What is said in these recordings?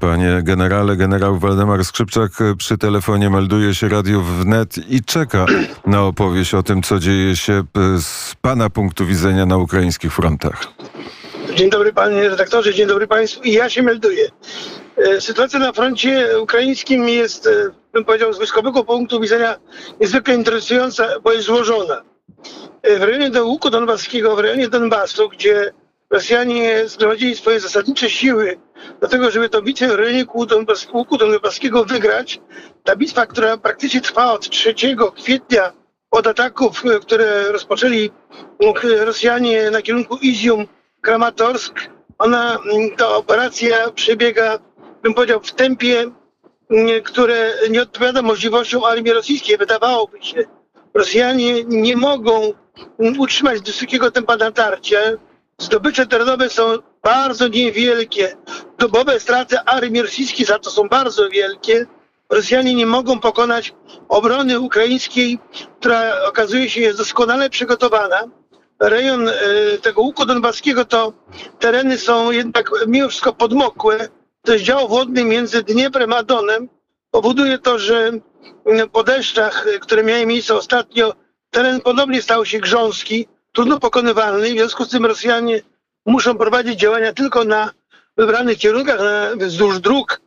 Panie generale, generał Waldemar Skrzypczak przy telefonie melduje się Radiu Wnet i czeka na opowieść o tym, co dzieje się z pana punktu widzenia na ukraińskich frontach. Dzień dobry panie redaktorze, dzień dobry państwu. I ja się melduję. E, sytuacja na froncie ukraińskim jest, e, bym powiedział, z wojskowego punktu widzenia niezwykle interesująca, bo jest złożona. E, w rejonie do łuku donbaskiego, w rejonie Donbasu, gdzie Rosjanie zgromadzili swoje zasadnicze siły do tego, żeby tę bitwę w rejonie łuku donbaskiego wygrać. Ta bitwa, która praktycznie trwa od 3 kwietnia, od ataków, które rozpoczęli Rosjanie na kierunku Izium, Kramatorsk, ona, ta operacja przebiega, bym powiedział, w tempie, które nie odpowiada możliwościom armii rosyjskiej. Wydawałoby się, Rosjanie nie mogą utrzymać wysokiego tempa natarcia. Zdobycze terenowe są bardzo niewielkie. Dobowe straty armii rosyjskiej za to są bardzo wielkie. Rosjanie nie mogą pokonać obrony ukraińskiej, która okazuje się jest doskonale przygotowana. Rejon e, tego łuku donbaskiego to tereny są jednak mimo wszystko podmokłe. To jest dział wodny między Dnieprem a Donem. Powoduje to, że po deszczach, które miały miejsce ostatnio, teren ponownie stał się grząski, trudno pokonywalny. W związku z tym Rosjanie muszą prowadzić działania tylko na wybranych kierunkach, na, wzdłuż dróg,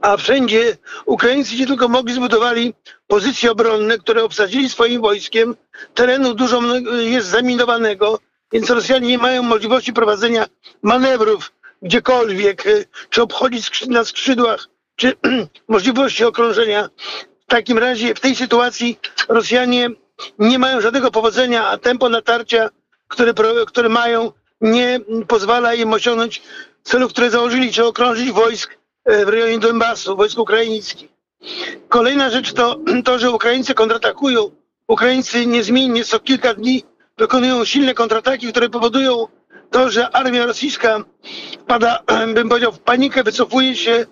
a wszędzie Ukraińcy nie tylko mogli zbudowali pozycje obronne, które obsadzili swoim wojskiem. Terenu dużo jest zaminowanego, więc Rosjanie nie mają możliwości prowadzenia manewrów gdziekolwiek, czy obchodzić na skrzydłach, czy możliwości okrążenia. W takim razie w tej sytuacji Rosjanie nie mają żadnego powodzenia, a tempo natarcia, które, które mają, nie pozwala im osiągnąć celów, które założyli, czy okrążyć wojsk e, w rejonie Donbasu, wojsk ukraińskich. Kolejna rzecz to to, że Ukraińcy kontratakują. Ukraińcy niezmiennie co kilka dni wykonują silne kontrataki, które powodują to, że armia rosyjska wpada, bym powiedział, w panikę, wycofuje się,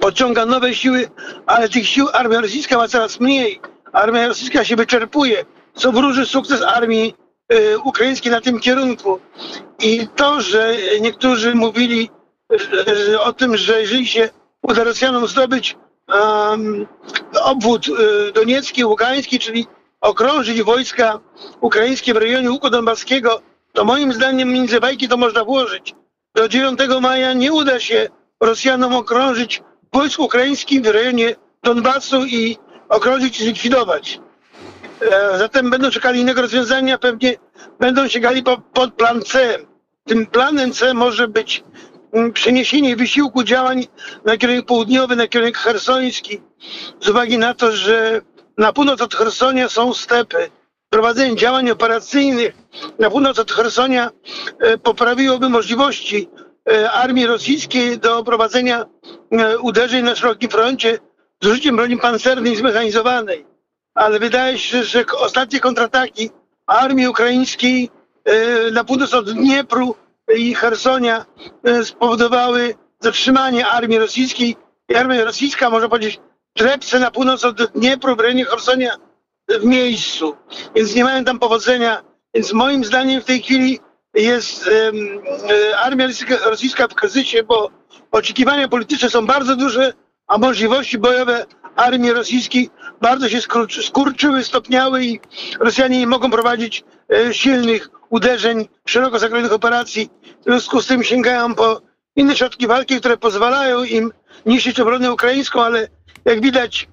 podciąga nowe siły, ale tych sił armia rosyjska ma coraz mniej. Armia rosyjska się wyczerpuje, co wróży sukces armii y, ukraińskiej na tym kierunku. I to, że niektórzy mówili y, o tym, że jeżeli się uda Rosjanom zdobyć obwód y, doniecki, ługański, czyli okrążyć wojska ukraińskie w rejonie łuku donbaskiego, to moim zdaniem między bajki to można włożyć. Do 9 maja nie uda się Rosjanom okrążyć wojsk ukraińskich w rejonie Donbasu i okrążyć i zlikwidować. E, zatem będą czekali innego rozwiązania, pewnie będą sięgali po, pod plan C. Tym planem C może być mm, przeniesienie wysiłku działań na kierunek południowy, na kierunek hersoński, z uwagi na to, że na północ od Hersonia są stepy. Prowadzenie działań operacyjnych na północ od Hersonia e, poprawiłoby możliwości e, armii rosyjskiej do prowadzenia uderzeń na szerokim froncie z użyciem broni pancernej zmechanizowanej. Ale wydaje się, że ostatnie kontrataki armii ukraińskiej e, na północ od Dniepru i Hersonia e, spowodowały zatrzymanie armii rosyjskiej. I armia rosyjska, można powiedzieć, drepce na północ od Dniepru w rejonie Hersonia w miejscu. Więc nie mają tam powodzenia. Więc moim zdaniem w tej chwili jest um, armia rosyjska w kryzysie, bo oczekiwania polityczne są bardzo duże, a możliwości bojowe armii rosyjskiej bardzo się skurczyły, stopniały i Rosjanie nie mogą prowadzić e, silnych uderzeń, szeroko zakrojonych operacji. W związku z tym sięgają po inne środki walki, które pozwalają im niszczyć obronę ukraińską, ale jak widać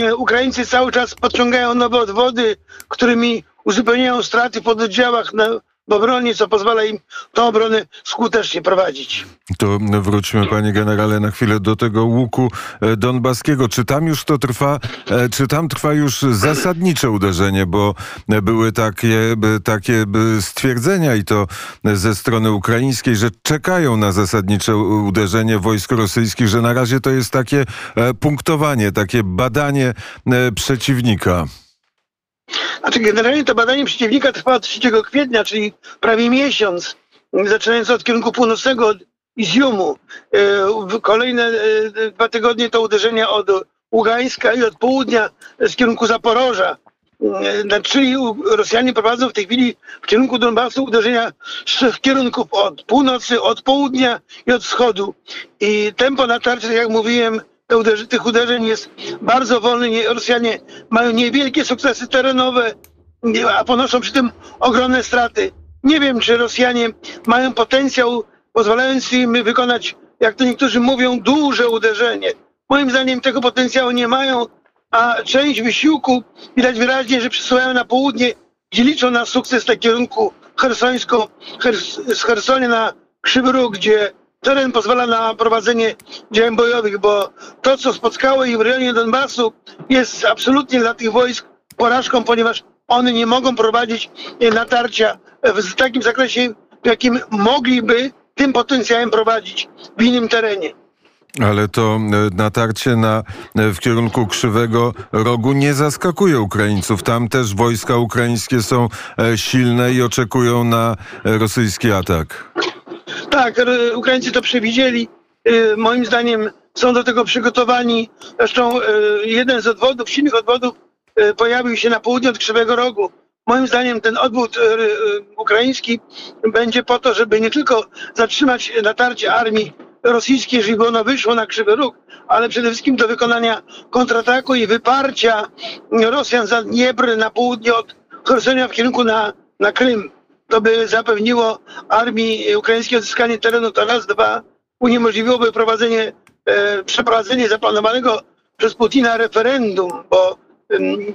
e, Ukraińcy cały czas podciągają nowe odwody, którymi uzupełniają straty w pododdziałach na w obronie, co pozwala im tę obronę skutecznie prowadzić. To wróćmy, panie generale, na chwilę do tego łuku e, donbaskiego. Czy tam już to trwa, e, czy tam trwa już zasadnicze uderzenie, bo były takie, takie stwierdzenia i to ze strony ukraińskiej, że czekają na zasadnicze uderzenie wojsk rosyjskich, że na razie to jest takie e, punktowanie, takie badanie przeciwnika. Znaczy generalnie to badanie przeciwnika trwa od 3 kwietnia, czyli prawie miesiąc, zaczynając od kierunku północnego, od Iziumu. E, kolejne e, dwa tygodnie to uderzenia od Ługańska i od południa z kierunku Zaporoża. e, czyli Rosjanie prowadzą w tej chwili w kierunku Donbasu uderzenia z trzech kierunków od północy, od południa i od wschodu. I tempo natarcia, tak jak mówiłem, uderzy, tych uderzeń jest bardzo wolne. Nie- Rosjanie mają niewielkie sukcesy terenowe, a ponoszą przy tym ogromne straty. Nie wiem, czy Rosjanie mają potencjał pozwalający im wykonać, jak to niektórzy mówią, duże uderzenie. Moim zdaniem tego potencjału nie mają, a część wysiłku widać wyraźnie, że przesuwają na południe, gdzie liczą na sukces na kierunku hersońsko, Hers, z Hersonia na Krzywy Róg, gdzie teren pozwala na prowadzenie działań bojowych, bo to, co spotkało ich w rejonie Donbasu, jest absolutnie dla tych wojsk porażką, ponieważ one nie mogą prowadzić e, natarcia w takim zakresie, w jakim mogliby tym potencjałem prowadzić w innym terenie. Ale to e, natarcie na, e, w kierunku Krzywego Rogu nie zaskakuje Ukraińców. Tam też wojska ukraińskie są silne i oczekują na rosyjski atak. Tak, Ukraińcy to przewidzieli. Y, Moim zdaniem są do tego przygotowani. Zresztą y, jeden z odwodów, silnych odwodów y, pojawił się na południe od Krzywego Rogu. Moim zdaniem ten odwód ukraiński będzie po to, żeby nie tylko zatrzymać natarcie armii rosyjskiej, jeżeli by ono wyszło na Krzywy Róg, ale przede wszystkim do wykonania kontrataku i wyparcia Rosjan za Dniepr na południe od Hersonia w kierunku na, na Krym to by zapewniło armii ukraińskiej odzyskanie terenu, to raz, dwa, uniemożliwiłoby prowadzenie, e, przeprowadzenie zaplanowanego przez Putina referendum, bo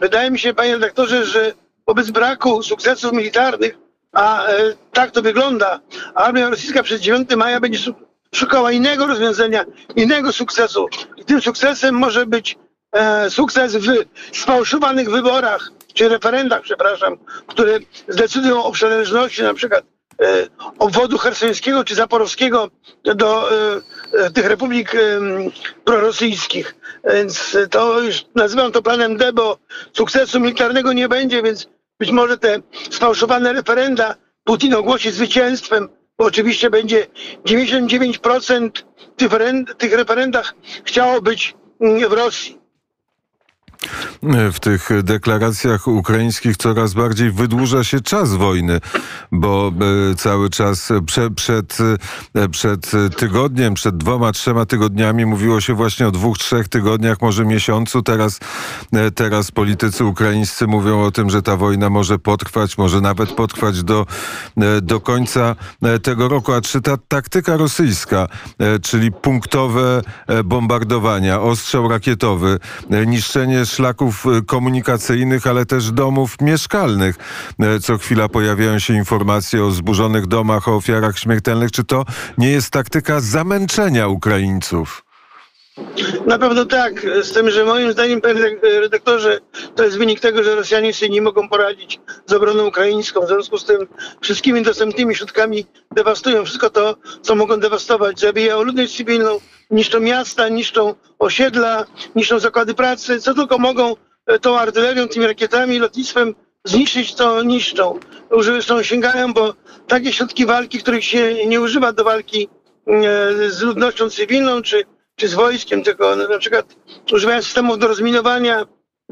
wydaje mi się, panie redaktorze, że wobec braku sukcesów militarnych, a e, tak to wygląda, armia rosyjska przez 9 maja będzie szu- szukała innego rozwiązania, innego sukcesu. I tym sukcesem może być e, sukces w sfałszowanych wyborach, czy referendach, przepraszam, które zdecydują o przynależności na przykład e, obwodu hersońskiego czy zaporowskiego do e, e, tych republik e, prorosyjskich. Więc to już nazywam to planem D, bo sukcesu militarnego nie będzie, więc być może te sfałszowane referenda Putin ogłosi zwycięstwem, bo oczywiście będzie 99% tych, referen- tych referendach chciało być w Rosji. W tych deklaracjach ukraińskich coraz bardziej wydłuża się czas wojny, bo e, cały czas prze, przed, e, przed tygodniem, przed dwoma, trzema tygodniami mówiło się właśnie o dwóch, trzech tygodniach, może miesiącu. Teraz, e, teraz politycy ukraińscy mówią o tym, że ta wojna może potrwać, może nawet potrwać do, do końca tego roku. A czy ta taktyka rosyjska, czyli punktowe bombardowania, ostrzał rakietowy, niszczenie szlaków e, komunikacyjnych, ale też domów mieszkalnych. E, Co chwila pojawiają się informacje o zburzonych domach, o ofiarach śmiertelnych. Czy to nie jest taktyka zamęczenia Ukraińców? Na pewno tak, z tym, że moim zdaniem, panie redak- redaktorze, to jest wynik tego, że Rosjanie sobie nie mogą poradzić z obroną ukraińską. W związku z tym wszystkimi dostępnymi środkami dewastują wszystko to, co mogą dewastować. Zabijają ludność cywilną, niszczą miasta, niszczą osiedla, niszczą zakłady pracy. Co tylko mogą e, tą artylerią, tymi rakietami, lotnictwem zniszczyć, to niszczą. Zresztą sięgają, bo takie środki walki, których się nie używa do walki e, z ludnością cywilną, czy czy z wojskiem, tylko na przykład używają systemów do rozminowania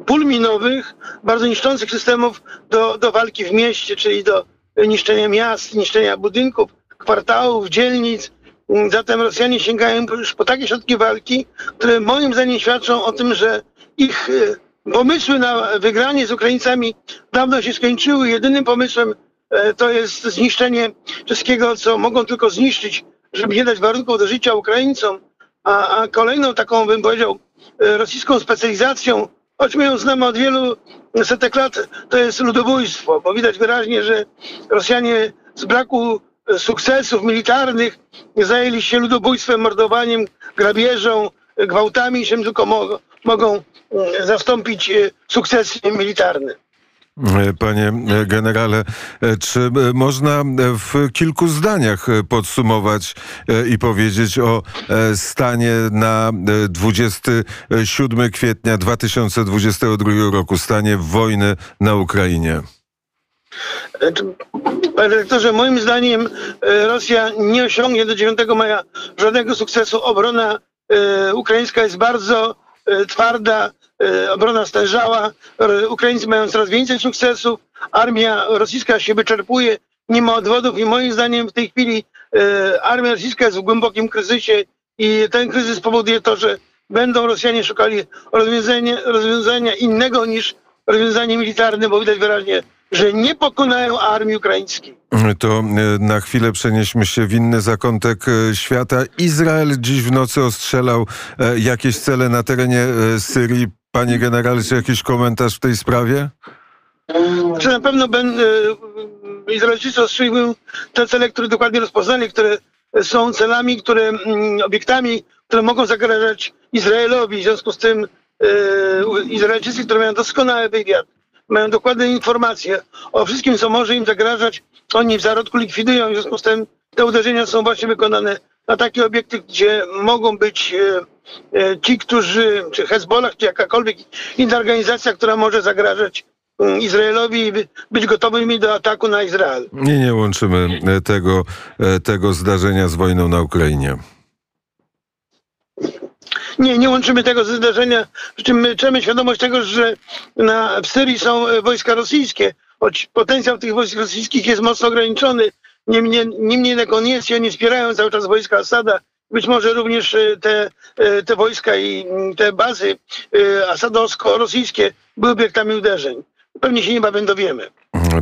pól minowych, bardzo niszczących systemów do, do walki w mieście, czyli do niszczenia miast, niszczenia budynków, kwartałów, dzielnic. Zatem Rosjanie sięgają już po takie środki walki, które moim zdaniem świadczą o tym, że ich e, pomysły na wygranie z Ukraińcami dawno się skończyły. Jedynym pomysłem e, to jest zniszczenie wszystkiego, co mogą tylko zniszczyć, żeby nie dać warunków do życia Ukraińcom. A, a kolejną taką, bym powiedział, e, rosyjską specjalizacją, choć my ją znamy od wielu setek lat, to jest ludobójstwo, bo widać wyraźnie, że Rosjanie z braku e, sukcesów militarnych zajęli się ludobójstwem, mordowaniem, grabieżą, e, gwałtami, czym tylko mogą, mogą e, zastąpić sukcesy militarne. E, Panie e, generale, e, czy można w kilku zdaniach podsumować i powiedzieć o stanie na e, 27 kwietnia 2022 roku, stanie wojny na Ukrainie? Znaczy, Panie dyrektorze, moim zdaniem Rosja nie osiągnie do 9 maja żadnego sukcesu. Obrona ukraińska jest bardzo twarda. E, obrona stężała, r- Ukraińcy mają coraz więcej sukcesów, armia rosyjska się wyczerpuje, nie ma odwodów i moim zdaniem w tej chwili e, armia rosyjska jest w głębokim kryzysie i ten kryzys powoduje to, że będą Rosjanie szukali rozwiązania, rozwiązania innego niż rozwiązanie militarne, bo widać wyraźnie, że nie pokonają armii ukraińskiej. To e, na chwilę przenieśmy się w inny zakątek e, świata. Izrael dziś w nocy ostrzelał e, jakieś cele na terenie e, Syrii. Panie generale, czy jakiś komentarz w tej sprawie? Czy na pewno będę, Izraelczycy ostrzeliwują te cele, które dokładnie rozpoznali, które są celami, które, mm, obiektami, które mogą zagrażać Izraelowi. W związku z tym e, Izraelczycy, które mają doskonały wywiad, mają dokładne informacje o wszystkim, co może im zagrażać, oni w zarodku likwidują. W związku z tym te uderzenia są właśnie wykonane na takie obiekty, gdzie mogą być e, e, ci, którzy, czy Hezbollah, czy jakakolwiek inna organizacja, która może zagrażać mm, Izraelowi i by- być gotowymi do ataku na Izrael. Nie, nie łączymy e, tego, e, tego zdarzenia z wojną na Ukrainie. Nie, nie łączymy tego ze zdarzenia, przy czym my trzeba mieć świadomość tego, że na, w Syrii są e, wojska rosyjskie, choć potencjał tych wojsk rosyjskich jest mocno ograniczony. Niemniej, niemniej jednak on jest i oni wspierają cały czas wojska Asada. Być może również e, te, e, te wojska i mm, te bazy e, asadowsko-rosyjskie były obiektami uderzeń. Pewnie się niebawem dowiemy.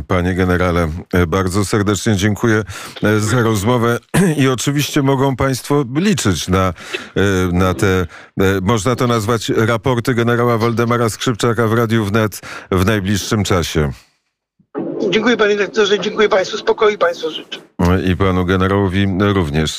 Panie generale, e, bardzo serdecznie dziękuję e, za rozmowę i oczywiście mogą Państwo liczyć na, e, na te, można to nazwać raporty generała Waldemara Skrzypczaka w Radiu Wnet w najbliższym czasie. Dziękuję panie doktorze, dziękuję państwu, spokoju państwu życzę. I panu generałowi również.